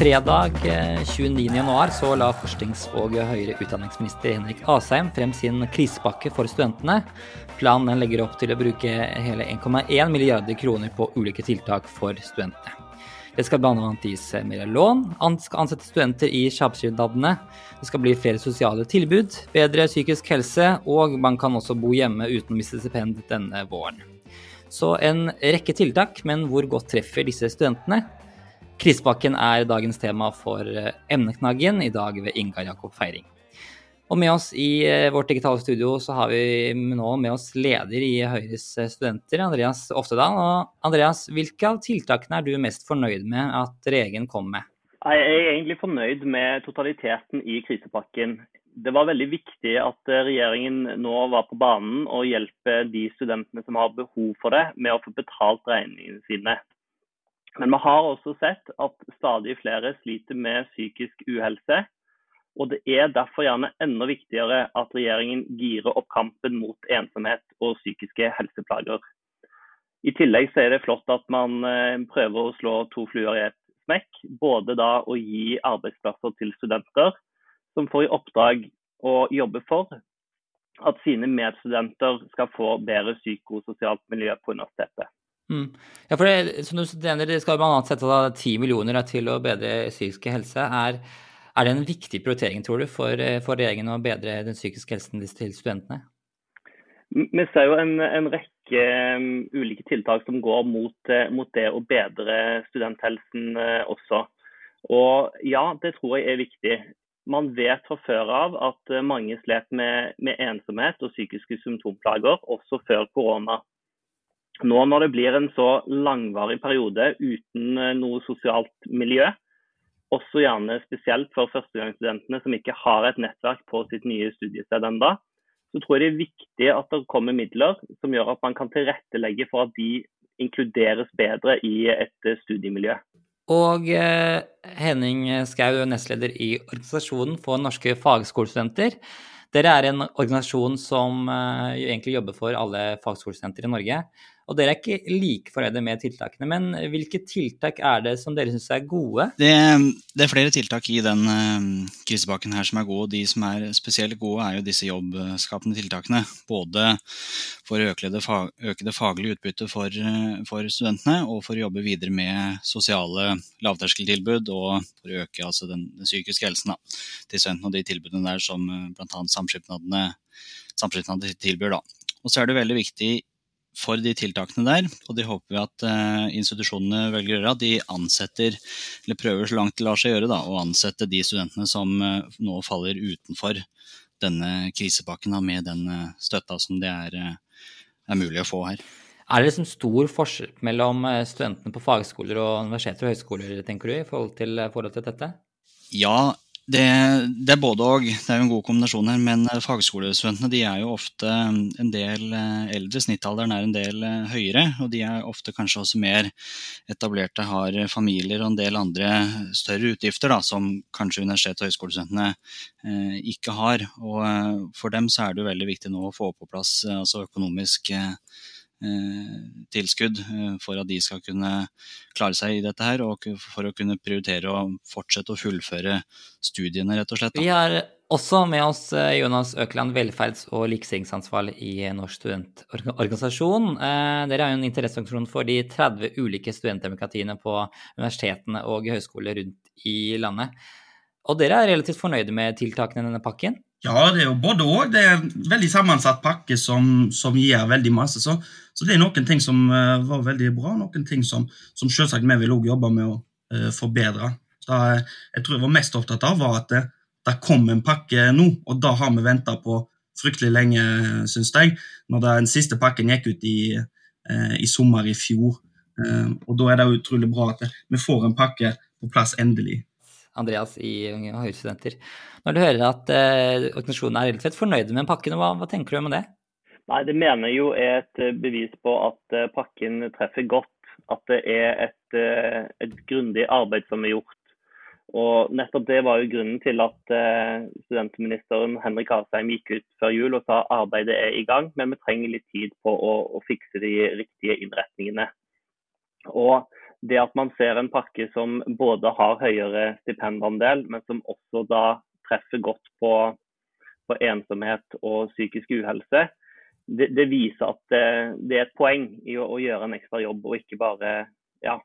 Fredag eh, 29.1 så la forsknings- og høyere utdanningsminister Henrik Asheim frem sin krisepakke for studentene. Planen legger opp til å bruke hele 1,1 milliarder kroner på ulike tiltak for studentene. Det skal bl.a. gis mer lån, skal ansette studenter i samskipnadene, det skal bli flere sosiale tilbud, bedre psykisk helse, og man kan også bo hjemme uten å miste stipend denne våren. Så en rekke tiltak, men hvor godt treffer disse studentene? Krisepakken er dagens tema for eh, Emneknaggen, i dag ved Ingar Jakob Feiring. Og med oss i eh, vårt digitale studio så har vi nå med oss leder i Høyres eh, studenter, Andreas Oftedal. Og Andreas, hvilke av tiltakene er du mest fornøyd med at regjeringen kom med? Jeg er egentlig fornøyd med totaliteten i krisepakken. Det var veldig viktig at regjeringen nå var på banen og hjelper de studentene som har behov for det, med å få betalt regningene sine. Men vi har også sett at stadig flere sliter med psykisk uhelse. Og det er derfor gjerne enda viktigere at regjeringen girer opp kampen mot ensomhet og psykiske helseplager. I tillegg så er det flott at man eh, prøver å slå to fluer i ett smekk. Både da å gi arbeidsplasser til studenter som får i oppdrag å jobbe for at sine medstudenter skal få bedre psykososialt miljø på universitetet. Mm. Ja, for det, som du nevner, det skal bl.a. sette av 10 millioner til å bedre psykiske helse. Er, er det en viktig prioritering, tror du, for, eh, for regjeringen å bedre den psykiske helsen til studentene? Vi ser jo en, en rekke um, ulike tiltak som går mot, eh, mot, det å bedre studenthelsen også. Og ja, det tror jeg er viktig. Man vet fra før av at mange slet med, med, ensomhet og psykiske symptomplager også før korona. Nå når det blir en så langvarig periode uten uh, noe sosialt miljø, også gjerne spesielt for førstegangsstudentene som ikke har et nettverk på sitt nye studiested ennå, så tror jeg det er viktig at det kommer midler som gjør at man kan tilrettelegge for at de inkluderes bedre i et studiemiljø. Og eh, Henning Skau, nestleder i Organisasjonen for norske fagskolestudenter. Dere er en organisasjon som eh, egentlig jobber for alle fagskolestudenter i Norge. Og dere er ikke like fornøyde med tiltakene, men hvilke tiltak er det som dere syns er gode? Det, det, er flere tiltak i den uh, krisepakken her som er gode. De som er spesielt gode, er jo disse jobbskapende tiltakene. Både for å øke det, fag, øke det faglige utbyttet for, uh, for, studentene, og for å jobbe videre med sosiale lavterskeltilbud, og for å øke altså, den, den, psykiske helsen da, til studentene og de tilbudene der som uh, bl.a. samskipnadene, samskipnadene tilbyr. Da. Og så er det veldig viktig for de tiltakene der, og det håper vi at eh, institusjonene velger å gjøre, de ansetter, eller prøver så langt det lar seg gjøre, da, å ansette de studentene som eh, nå faller utenfor denne krisepakken, da, med den eh, støtta som det er, er, mulig å få her. Er det liksom stor forskjell mellom studentene på fagskoler og universiteter og høyskoler, tenker du, i forhold til, forhold til dette? Ja, det, det, er både og. Det er jo en god kombinasjon her. Men fagskolestudentene de er jo ofte en del eldre. Snittalderen er en del høyere. Og de er ofte kanskje også mer etablerte, har familier og en del andre større utgifter da, som kanskje universitet- og høyskolestudentene eh, ikke har. Og for dem så er det jo veldig viktig nå å få på plass altså økonomisk eh, tilskudd for at de skal kunne klare seg i dette her, og for å kunne prioritere å fortsette å fullføre studiene, rett og slett. Vi har også med oss Jonas Økeland, velferds- og likestillingsansvarlig i Norsk studentorganisasjon. Dere har jo en interesseorganisasjon for de 30 ulike studentdemokratiene på universitetene og høyskoler rundt i landet. Og dere er relativt fornøyde med tiltakene i denne pakken? Ja, det er jo både òg. Det er en veldig sammensatt pakke som, som gir veldig masse. Så, så, det er noen ting som uh, var veldig bra, noen ting som, som selvsagt vi vil òg jobbe med å uh, forbedre. Så uh, jeg tror jeg var mest opptatt av var at det, det kom en pakke nå, og da har vi venta på fryktelig lenge, syns jeg. Når den siste pakken gikk ut i, i sommer i fjor. og da er det utrolig bra at vi får en pakke på plass endelig. Andreas i Unge Høyrestudenter. Når du hører at eh, organisasjonen er relativt fornøyd med pakken, hva, hva tenker du om det? Nei, Det mener jo er et eh, bevis på at eh, pakken treffer godt. At det er et, eh, et grundig arbeid som er gjort. Og Nettopp det var jo grunnen til at studentministeren Henrik Asheim gikk ut før jul og sa arbeidet er i gang, men vi trenger litt tid på å, å fikse de riktige innretningene. Og det at man ser en pakke som både har høyere stipendandel, men som også da treffer godt på, på ensomhet og psykisk uhelse, det, det viser at det, det, er et poeng i å, å, gjøre en ekstra jobb, og ikke bare ja,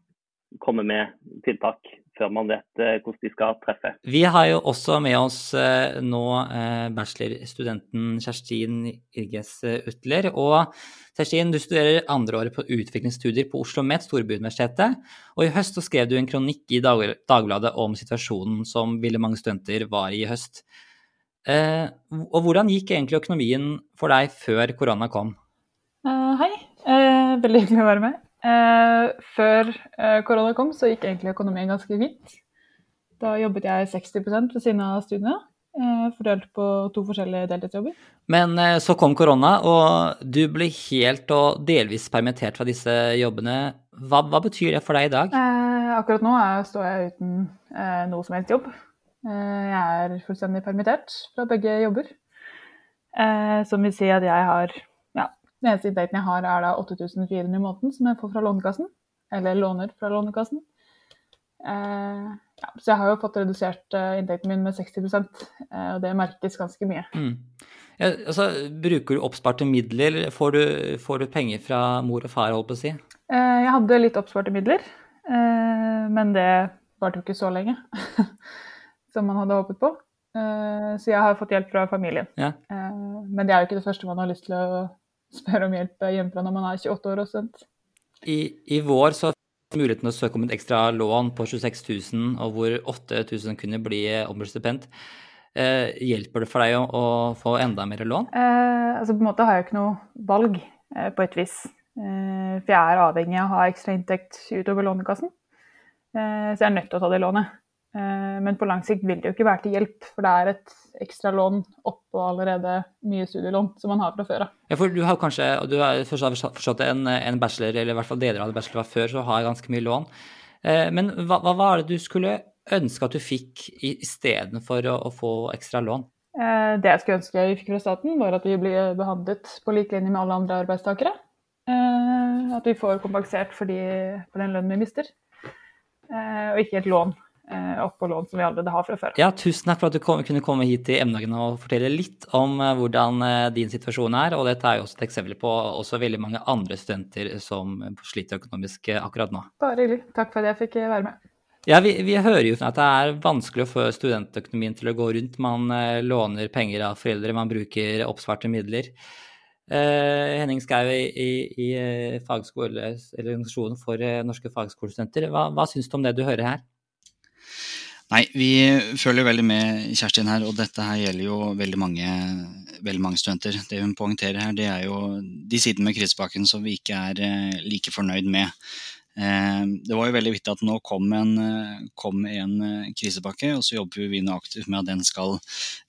komme med tiltak før man vet eh, hvordan de skal treffe. Vi har jo også med oss eh, nå eh, bachelorstudenten Kjerstin Irges Utler. Og Kjerstin, du studerer andreåret på utviklingsstudier på Oslo Met, Storbyuniversitetet. Og i høst så skrev du en kronikk i Dagbladet om situasjonen som ville mange studenter var i i høst. Og hvordan gikk egentlig økonomien for deg før korona kom? Uh, hei, uh, veldig hyggelig å være med. Eh, før eh, korona kom, så gikk egentlig økonomien ganske fint. Da jobbet jeg 60 ved siden av studiene, eh, fordelt på to forskjellige deltidsjobber. Men eh, så kom korona, og du ble helt og delvis permittert fra disse jobbene. Hva, hva betyr det for deg i dag? Eh, akkurat nå er, står jeg uten eh, noe som helst jobb. jeg er fullstendig permittert fra begge jobber. som vil si at jeg har den eneste inntekten jeg har, er da 8400 i måneden som jeg får fra Lånekassen. Eller låner fra Lånekassen. Eh, ja, så jeg har jo fått redusert eh, inntekten min med 60 eh, og det merkes ganske mye. Mm. Ja, altså, bruker du oppsparte midler, eller får du, får du, penger fra mor og far, holdt på å si? Eh, jeg hadde litt oppsparte midler, eh, men det varte jo ikke så lenge som man hadde håpet på. Eh, så jeg har fått hjelp fra familien. Ja. men det er jo ikke det første man har lyst til å spør om hjelp hjemmefra når man er 28 år og sånt. I, I, vår så fikk muligheten å søke om et ekstra lån på 26 000, og hvor 8000 kunne bli ombudsstipend. Eh, hjelper det for deg å, å, få enda mer lån? Eh, altså på en måte har jeg ikke noe valg, eh, på et vis. Eh, for jeg er avhengig av å ha ekstra inntekt utover Lånekassen. Eh, så jeg er nødt til å ta det lånet. Eh, men på lang sikt vil det jo ikke være til hjelp, for det er et ekstra lån oppå allerede mye studielån som man har fra før av. Ja, for du har kanskje, du har forstått en, en bachelor, eller i hvert fall deler av en bachelor før, så har ganske mye lån. Eh, men hva, hva var det du skulle ønske at du fikk istedenfor å, å få ekstra lån? Eh, det jeg skulle ønske vi fikk fra staten, var at vi blir behandlet på lik linje med alle andre arbeidstakere. At vi får kompensert for, de, for den lønnen vi mister, og ikke et lån oppå lån som vi allerede har fra før. Ja, Tusen takk for at du kom, kunne komme hit til emnedagen og fortelle litt om uh, hvordan uh, din situasjon er. og Dette er jo også et eksempel på også veldig mange andre studenter som sliter økonomisk akkurat nå. Bare hyggelig. Takk for at jeg fikk være med. Ja, vi, vi, hører jo at det er vanskelig å få studentøkonomien til å gå rundt. Man låner penger av foreldre, man bruker oppsparte midler. Henning Skau i, i, i organisasjonen for norske fagskolestudenter, hva, hva syns du om det du hører her? Nei, vi følger veldig med Kjerstin her, og dette her gjelder jo veldig mange, veldig mange studenter. Det hun poengterer her, det er jo de sidene med krisepakken som vi ikke er eh, like fornøyd med. Eh, det var jo veldig viktig at nå kom en, kom en krisepakke, og så jobber vi nå aktivt med at den skal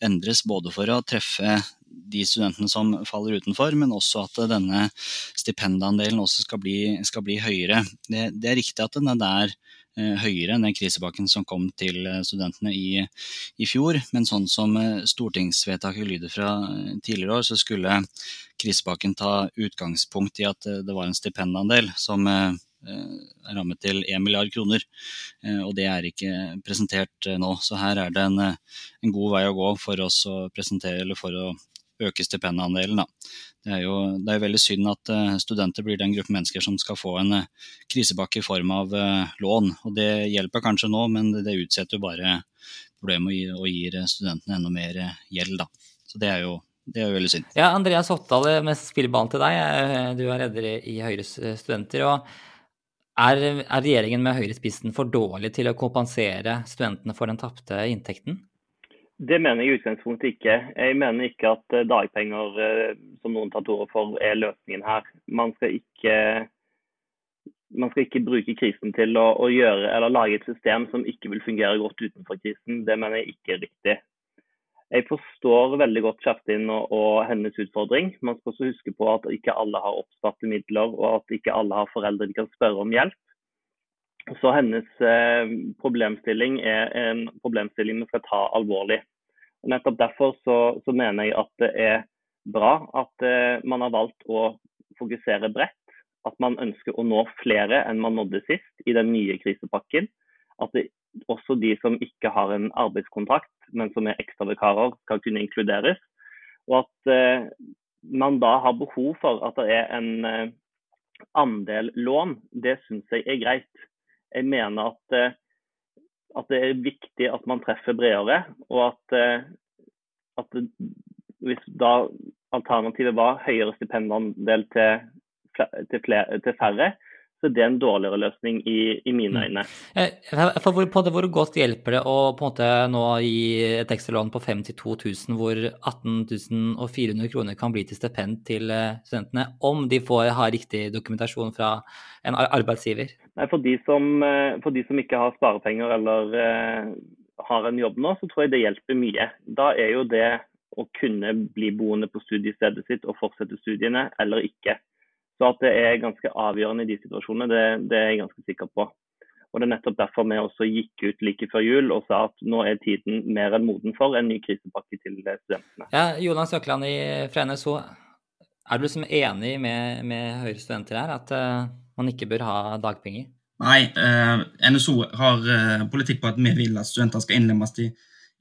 endres. Både for å treffe de studentene som faller utenfor, men også at denne stipendandelen også skal bli, skal bli høyere. Det, det, er riktig at den er der Eh, høyere enn den krisepakken som kom til eh, studentene i, i fjor. Men sånn som eh, stortingsvedtaket lyder fra tidligere år, så skulle krisepakken ta utgangspunkt i at det var en stipendandel som er rammet til 1 milliard kroner. Og det er ikke presentert nå. Så her er det en, en god vei å gå for oss å presentere, eller for å øke stipendandelen. Det er jo det er veldig synd at eh, studenter blir den gruppen mennesker som skal få en eh, krisepakke i form av eh, lån. Og Det hjelper kanskje nå, men det utsetter jo bare problemet og gir studentene enda mer gjeld. Da. Så det er jo det er jo veldig synd. Ja, Andreas Hottale, med spilleballen til deg. Du er leder i Høyres studenter. og er, er regjeringen med Høyre spissen for dårlig til å kompensere studentene for den tapte inntekten? Det mener jeg i utgangspunktet ikke. Jeg mener ikke at eh, dagpenger, eh, som noen tar til orde for, er løsningen her. Man skal ikke man skal ikke bruke krisen til å, å, gjøre eller lage et system som ikke vil fungere godt utenfor krisen. Det mener jeg ikke er riktig. Jeg forstår veldig godt Kjerstin og, og, hennes utfordring. Man skal også huske på at ikke alle har oppsparte midler, og at ikke alle har foreldre de kan spørre om hjelp. Så hennes eh, problemstilling er en problemstilling vi skal ta alvorlig. Og nettopp Derfor så, så mener jeg at det er bra at eh, man har valgt å fokusere bredt at man ønsker å nå flere enn man nådde sist i den nye krisepakken. At det, også de som ikke har en arbeidskontrakt, men som er ekstravikarer, skal kunne inkluderes. Og at eh, man da har behov for at det er en eh, andel lån, det syns jeg er greit. Jeg mener at, eh, at, det er viktig at man treffer bredere, og at, eh, at hvis da alternativet var høyere stipendandel til til, til færre, så det er en dårligere løsning i, i mine mm. øyne. Eh, for hvor, på det, hvor godt hjelper det å på en måte nå gi et ekstralån på 52 000, hvor 18 400 kroner kan bli til stipend til eh, studentene, om de får ha riktig dokumentasjon fra en arbeidsgiver? Nei, for, de som, eh, for de som ikke har sparepenger eller uh, har en jobb nå, så tror jeg det hjelper mye. Da er jo det å kunne bli boende på studiestedet sitt og fortsette studiene eller ikke. Så at det er ganske avgjørende i de situasjonene, det, det, er jeg ganske sikker på. Og Det er nettopp derfor vi også gikk ut like før jul og sa at nå er tiden mer enn moden for en ny krisepakke til studentene. Ja, Jonas Økland fra NSO, er du liksom enig med, med Høyre studenter her, at uh, man ikke bør ha dagpenger? Nei, uh, NSO har uh, politikk på at vi vil at studenter skal innlemmes i,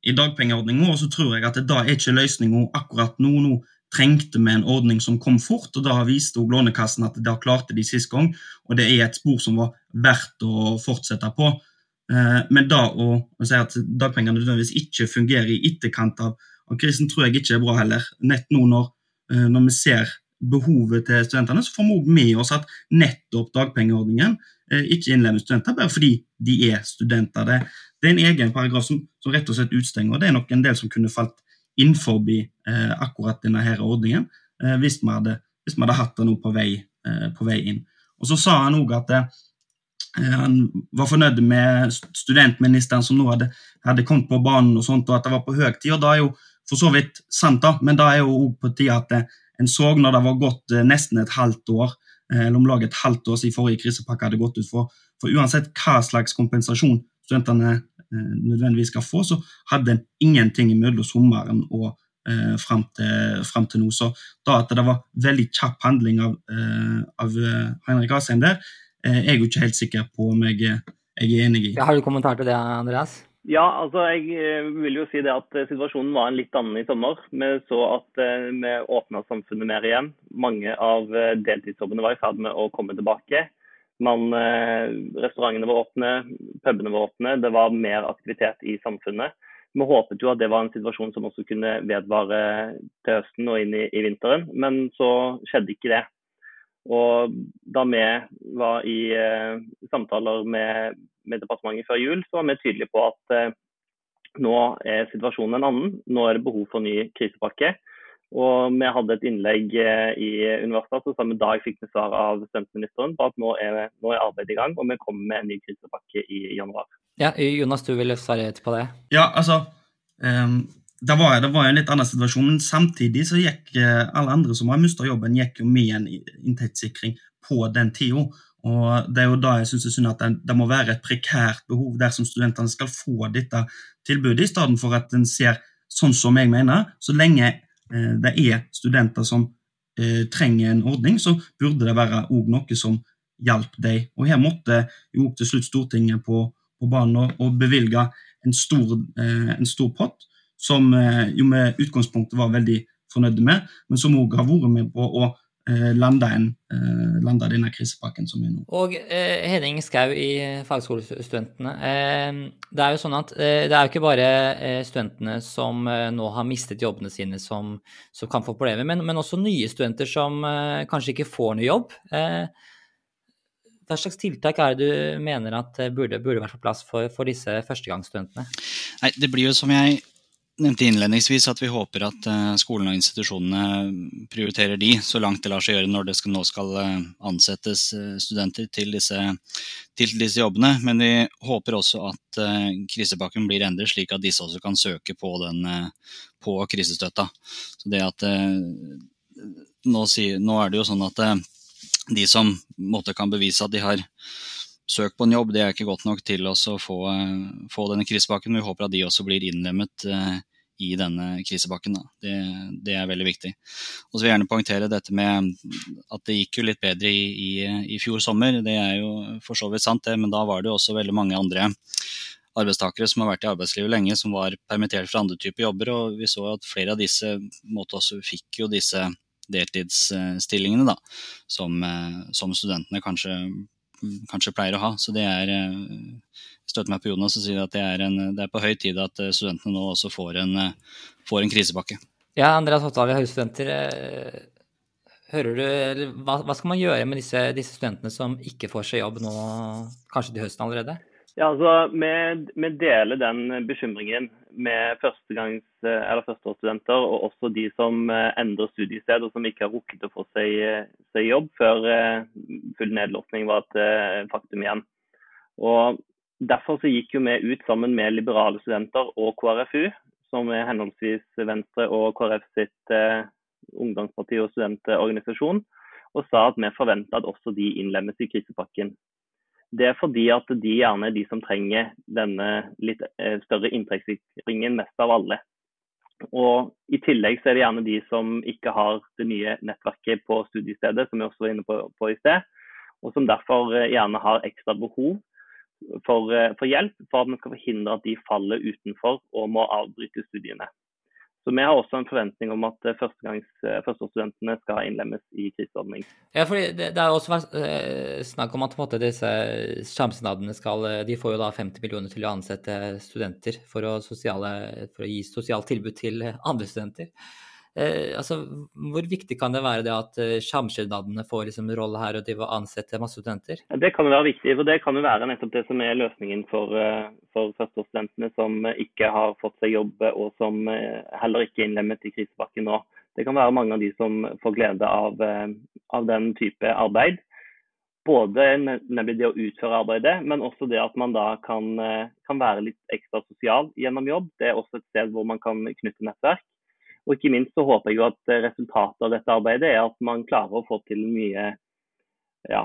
i dagpengeordninga. Og så tror jeg at det da er ikke løsninga akkurat nå. nå trengte vi en ordning som kom fort, og da viste Lånekassen at det klarte de sist gang. Og det er et spor som var verdt å fortsette på. Eh, men da å, å si at dagpengene nødvendigvis ikke fungerer i etterkant av, av krisen, tror jeg ikke er bra heller. Nett nå når, eh, når vi ser behovet til studentene, så får vi òg med oss at nettopp dagpengeordningen eh, ikke innlemmer studenter bare fordi de er studenter. Det, det er en egen paragraf som, som rett og slett utstenger, og det er nok en del som kunne falt innenfor eh, akkurat denne her ordningen eh, hvis, vi hadde, hvis, vi hadde, hatt det nå på vei, eh, på vei inn. Og Så sa han òg at han var fornøyd med studentministeren som nå hadde, hadde, kommet på banen, og sånt, og at det var på høy tid. og da er jo for så vidt sant, da, men da er jo òg på tide at en så når det var gått nesten et halvt år, eller om lag et halvt år siden forrige krisepakke hadde gått ut for, for uansett hva slags kompensasjon studentene Eh, nødvendigvis skal få, så hadde en ingenting mellom sommeren og eh, fram, til, fram til nå. Så da at det var veldig kjapp handling av, eh, av eh, Asheim der, eh, er jeg jo ikke helt sikker på om jeg, jeg er enig i. Ja, har du kommentar til det, Andreas? Ja, altså jeg vil jo si det at situasjonen var en litt annen i sommer. Vi så at vi åpna samfunnet mer igjen. Mange av deltidsjobbene var i ferd med å komme tilbake. Man, eh, restaurantene var åpne, pubene var åpne. Det var mer aktivitet i samfunnet. Vi håpet jo at det var en situasjon som også kunne vedvare til høsten og inn i, i vinteren, men så skjedde ikke det. Og da vi var i eh, samtaler med, med, departementet før jul, så var vi tydelige på at eh, nå er situasjonen en annen. Nå er det behov for ny krisepakke. Og vi hadde et innlegg eh, i Universitetet, samme dag fikk vi svar av studentministeren på at nå er, nå er arbeidet i gang, og vi kommer med en ny krisepakke i januar. Ja, Jonas, du vil svare på det? Ja, altså um, det, var, det var en litt annen situasjon, men samtidig så gikk uh, alle andre som har mista jobben, gikk jo med en inntektssikring på den tida. Og Det er jo da jeg synes det er synd at det, det, må være et prekært behov dersom studentene skal få dette tilbudet, i stedet for at en ser sånn som jeg mener, så lenge Eh, det er studenter som eh, trenger en ordning, så burde det være noe som hjalp dem. Og Her måtte jo til slutt Stortinget på, på banen og, bevilge en stor, eh, en stor, pott, som jo med utgangspunktet var veldig fornøyd med, men som òg har vært med på å Eh, landa, eh, landa denne krisepakken som er nå. Og eh, Henning Skau i Fagskolestudentene. Eh, det er jo sånn at eh, det er jo ikke bare eh, studentene som nå har mistet jobbene sine som, som kan få problemer, men, men, også nye studenter som kanskje ikke får noe jobb. hva slags tiltak er det du mener at burde, burde vært på plass for, for disse førstegangsstudentene? Nei, Det blir jo som jeg nevnte innledningsvis at vi håper at uh, skolene og institusjonene prioriterer de så langt det lar seg gjøre når det skal, nå skal uh, ansettes uh, studenter til disse, til disse, jobbene. Men vi håper også at krisepakken blir endret slik at disse også kan søke på, den, på krisestøtta. Så det at nå, nå, er det jo sånn at de som måtte kan bevise at de har søk på en jobb, det er ikke godt nok til å få, få, denne krisepakken. Vi håper at de også blir innlemmet eh, i denne krisepakken. Det, det, er veldig viktig. Og så vil jeg gjerne poengtere dette med at det gikk jo litt bedre i, i, i fjor sommer. Det er jo for så vidt sant, det, men da var det jo også veldig mange andre arbeidstakere som har vært i arbeidslivet lenge, som var permittert fra andre typer jobber. Og vi så at flere av disse måtte også fikk jo disse deltidsstillingene, da, som, eh, som studentene kanskje kanskje pleier å ha. Så det er eh, støtter meg på Jonas og sier at det er, en, det er, på høy tid at eh, studentene nå også får en, eh, får en krisepakke. Ja, Andreas Hottav, høystudenter. Hører du, hva, hva, skal man gjøre med disse, disse, studentene som ikke får seg jobb nå, kanskje til høsten allerede? Ja, altså, Vi deler den bekymringen med eller førsteårsstudenter, og også de som eh, endrer studiested og som ikke har rukket å få seg, seg jobb før eh, full nedlåsning var et eh, faktum igjen. Og Derfor så gikk jo vi ut sammen med liberale studenter og KrFU, som er henholdsvis Venstre og KrF sitt eh, ungdomsparti og studentorganisasjon, og sa at vi forventa at også de innlemmes i krisepakken. Det er fordi at de gjerne er de som trenger denne litt eh, større inntektssikringen mest av alle. Og I tillegg så er det gjerne de som ikke har det nye nettverket på studiestedet, som vi også var inne på, på i sted, og som derfor eh, gjerne har ekstra behov for, eh, for hjelp for at vi skal forhindre at de faller utenfor og må avbryte studiene. Så Vi har også en forventning om at eh, eh, førsteårsstudentene skal innlemmes i kriseordning. Ja, fordi det, det har også eh, snakk om at måte, disse samskipnadene skal De får jo da 50 millioner til å ansette studenter for å, sosiale, for å gi sosialt tilbud til andre studenter. Eh, altså, hvor viktig kan det være det at eh, samskipnadene får liksom rolle her og de vil ansette masse studenter? Det kan jo være viktig, for det kan jo være nettopp det som er løsningen for, eh, for førsteårsstudentene som ikke har fått seg jobb og som eh, heller ikke er innlemmet i krisepakken nå. Det kan være mange av de som får glede av, av den type arbeid. Både nemlig det å utføre arbeidet, men også det at man da kan, kan være litt ekstra sosial gjennom jobb. Det er også et sted hvor man kan knytte nettverk. Og ikke minst så håper jeg jo at resultatet av dette arbeidet er at man klarer å få til mye ja,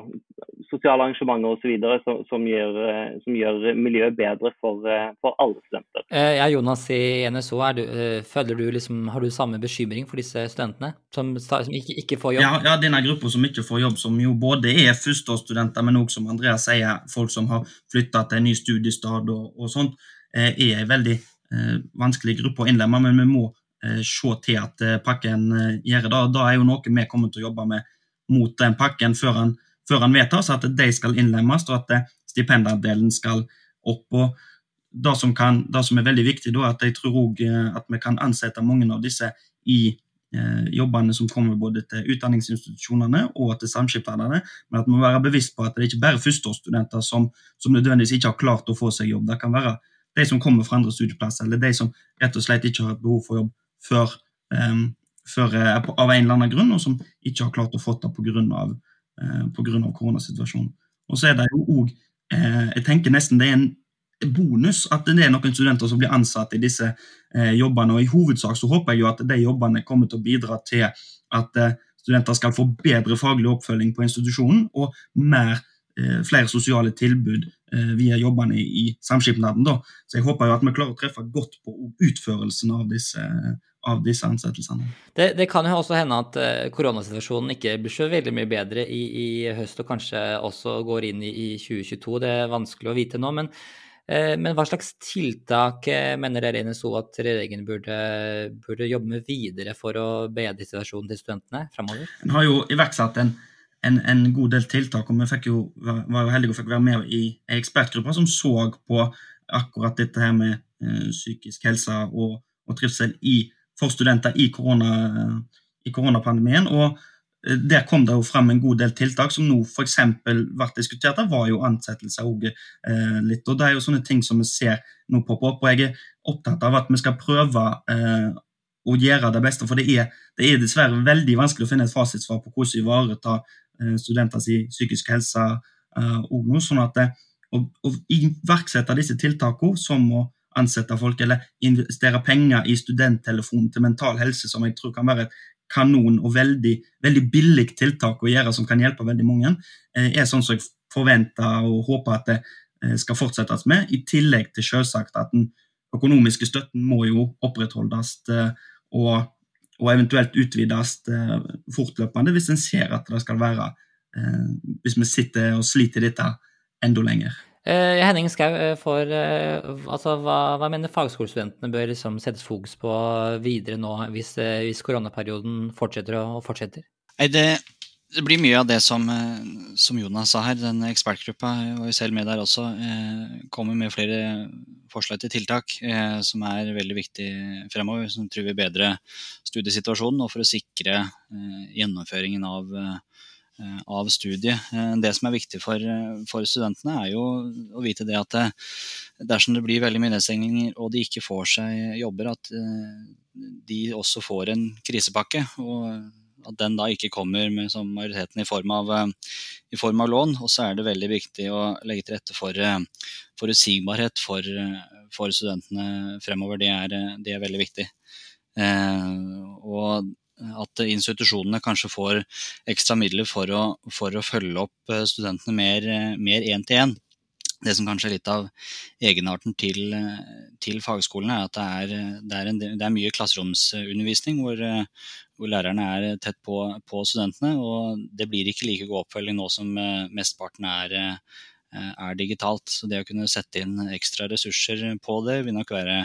sosiale arrangementer osv. Som, som, gjør, som gjør miljøet bedre for, for alle studenter. Eh, ja, Jonas i NSO, du, eh, føler du liksom, har du samme bekymring for disse studentene som, som ikke, ikke, får jobb? Ja, ja, denne gruppa som ikke får jobb, som jo både er førsteårsstudenter, men også som Andreas sier, folk som har flytta til en ny studiestad og, og sånt, eh, er en veldig eh, vanskelig gruppe å innlemme. Men vi må Eh, se til at eh, pakken eh, gjør det. Da er jo noe vi kommer til å jobbe med mot den pakken før han, før han vedtas, at de skal innlemmes og at stipendandelen skal opp. og det som, kan, det som, er veldig viktig, da, at jeg tror også at vi kan ansette mange av disse i eh, jobbene som kommer både til utdanningsinstitusjonene og til samskipnadene, men at vi må være bevisst på at det ikke bare er førsteårsstudenter som, som nødvendigvis ikke har klart å få seg jobb. Det kan være de som kommer fra andre studieplasser, eller de som rett og slett ikke har hatt behov for jobb før, um, før uh, av en eller annen grunn, og som ikke har klart å få det pga. Uh, på koronasituasjonen. Og så er det jo òg Jeg tenker nesten det er en bonus at det er noen studenter som blir ansatt i disse jobbene. og I hovedsak så håper jeg jo at de jobbene kommer til å bidra til at studenter skal få bedre faglig oppfølging på institusjonen og mer, flere sosiale tilbud via jobbene i, samskipnaden. Så jeg håper jo at vi klarer å treffe godt på utførelsen av disse av disse ansettelsene. Det, det, kan jo også hende at uh, koronasituasjonen ikke blir så veldig mye bedre i, i, høst, og kanskje også går inn i, i 2022. Det er vanskelig å vite nå. Men, eh, men hva slags tiltak uh, mener dere NSO at regjeringen burde, burde, jobbe med videre for å bedre situasjonen til studentene framover? En har jo iverksatt en, en, en, god del tiltak, og vi jo, var, jo heldige og fikk være med i en ekspertgruppe som så på akkurat dette her med psykisk helse og, og trivsel i for studenter i, korona, i koronapandemien. og eh, der kom det jo frem en god del tiltak som nå f.eks. ble diskutert. Det var jo ansettelser òg eh, litt. og Det er jo sånne ting som vi ser nå poppe opp. og Jeg er opptatt av at vi skal prøve eh, å gjøre det beste. For det er, det er, dessverre veldig vanskelig å finne et fasitsvar på hvordan ivareta eh, studenters psykiske helse. Eh, og noe, sånn at det, å, å iverksette disse tiltakene, som å ansette folk eller investere penger i studenttelefon til mental helse, som jeg tror kan være et kanon og veldig, veldig billig tiltak å gjøre som kan hjelpe veldig mange, eh, er sånn som jeg forventer og håper at det eh, skal fortsettes med. I tillegg til selvsagt at den økonomiske støtten må jo opprettholdes eh, og, og eventuelt utvides fortløpende hvis en ser at det skal være Hvis vi sitter og sliter dette enda lenger. Eh, Henning Skau, eh, eh, altså, hva, hva, mener fagskolestudentene bør liksom settes fokus på videre nå, hvis, hvis koronaperioden fortsetter og fortsetter? Det, det, blir mye av det som, som Jonas sa her. Den ekspertgruppa og vi selv med der også. kommer med flere forslag til tiltak som er veldig viktige fremover. Som tror vi bedrer studiesituasjonen og for å sikre gjennomføringen av Eh, av studiet. Eh, det som er viktig for, eh, for, studentene, er jo å vite det at dersom det blir veldig mye nedstengninger og de ikke får seg jobber, at de også får en krisepakke. og at den da ikke kommer med som majoriteten i form, av, i form av lån. Og så er det veldig viktig å legge til rette for forutsigbarhet for, for studentene fremover. Det er, det er veldig viktig. Eh, og at institusjonene kanskje får ekstra midler for å, for å følge opp eh, studentene mer én til én. Det som kanskje er litt av egenarten til, til fagskolene, er at det er, det er, en, det er mye klasseromsundervisning hvor, hvor, lærerne er tett på, på, studentene. og Det blir ikke like god oppfølging nå som eh, mesteparten er, eh, er digitalt. Så det å kunne sette inn ekstra ressurser på det vil nok være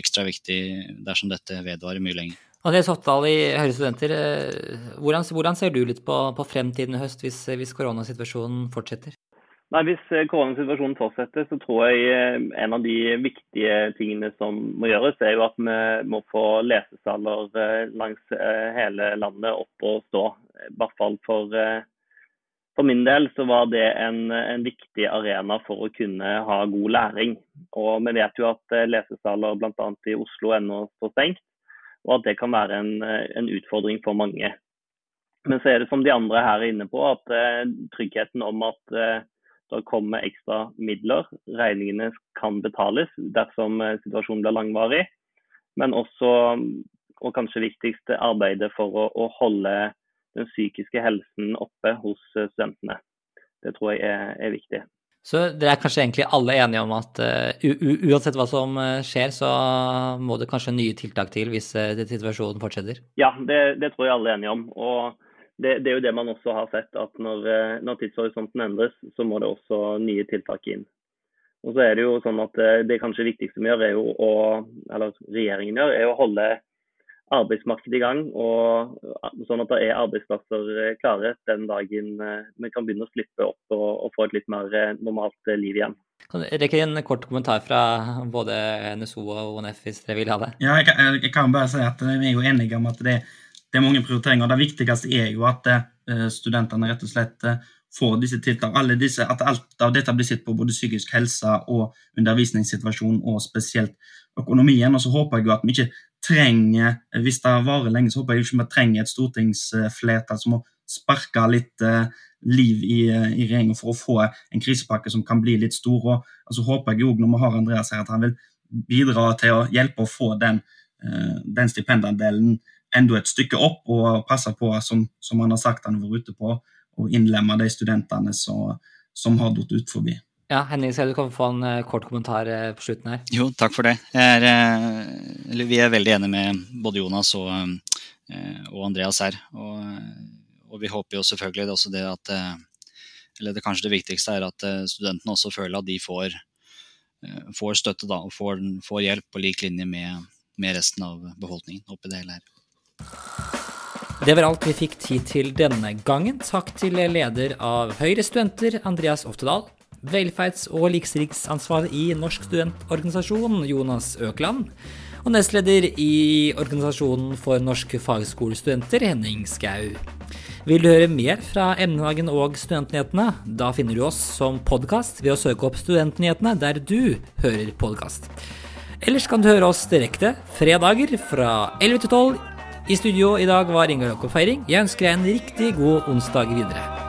ekstra viktig dersom dette vedvarer mye lenger. Andreas Hoppdal i Høyre Studenter, eh, hvordan, hvordan, ser du litt på, på fremtiden i høst hvis, hvis, koronasituasjonen fortsetter? Nei, Hvis eh, koronasituasjonen fortsetter, så tror jeg eh, en av de viktige tingene som må gjøres, er jo at vi må få lesesaler langs hele landet opp og stå. I hvert fall for, for min del så var det en, en, viktig arena for å kunne ha god læring. Og Vi vet jo at lesesaler bl.a. i Oslo ennå står stengt og at det kan være en, eh, en, utfordring for mange. Men så er det som de andre her er inne på, at eh, tryggheten om at eh, det kommer ekstra midler, regningene kan betales dersom eh, situasjonen blir langvarig. Men også, og kanskje viktigst, arbeidet for å, å holde den psykiske helsen oppe hos studentene. Det tror jeg er, er viktig. Så dere er kanskje egentlig alle enige om at uh, uansett hva som uh, skjer, så må det kanskje nye tiltak til hvis uh, situasjonen fortsetter? Ja, det, det, tror jeg alle er enige om. Og det, det, er jo det man også har sett, at når, når, tidshorisonten endres, så må det også nye tiltak inn. Og så er Det jo sånn at det kanskje viktigste vi gjør, er jo å, eller regjeringen gjør, er å holde arbeidsmarkedet i gang, og sånn at det er arbeidsplasser eh, klare den dagen eh, vi kan begynne å slippe opp og, og få et litt mer eh, normalt liv igjen. Kan du rekke en kort kommentar fra både NSO og ONF hvis dere vil ha det? Ja, jeg kan, jeg kan bare si at Vi er jo enige om at det, det, er mange prioriteringer. Det viktigste er jo at studentene rett og slett får disse tiltakene. Alle disse, at alt av dette blir sett på både psykisk helse og undervisningssituasjon, og spesielt økonomien. Og så håper jeg jo at vi ikke trenger, hvis det varer lenge, så håper jeg ikke vi trenger et stortingsflertall som må sparke litt uh, liv i, uh, i regjeringen for å få en krisepakke som kan bli litt stor. og altså, håper jeg òg, når vi har Andreas her, at han vil bidra til å hjelpe å få den, uh, den stipendandelen enda et stykke opp, og passe på, som, som han har sagt han har vært ute på, å innlemme de studentene som, som har datt ut forbi. Ja, Henning, skal du få en uh, kort kommentar uh, på slutten her? Jo, takk for det. Er, uh, vi er veldig enige med både Jonas og, og Andreas her. Og, og, vi håper jo selvfølgelig også det at Eller det kanskje det viktigste er at studentene også føler at de får, får støtte da, og får, får, hjelp på lik linje med, med resten av befolkningen oppi det hele her. Det var alt vi fikk tid til denne gangen. Takk til leder av Høyre studenter, Andreas Oftedal velferds- og likestillingsansvar i Norsk studentorganisasjon, Jonas Økland. Og nestleder i Organisasjonen for norske fagskolestudenter, Henning Skau. Vil du høre mer fra Emnehagen og Studentnyhetene? Da finner du oss som podkast ved å søke opp Studentnyhetene der du hører podkast. Ellers kan du høre oss direkte fredager fra 11 til 12. I studio i dag var Ingar Jakob Feiring. Jeg ønsker deg en riktig god onsdag videre.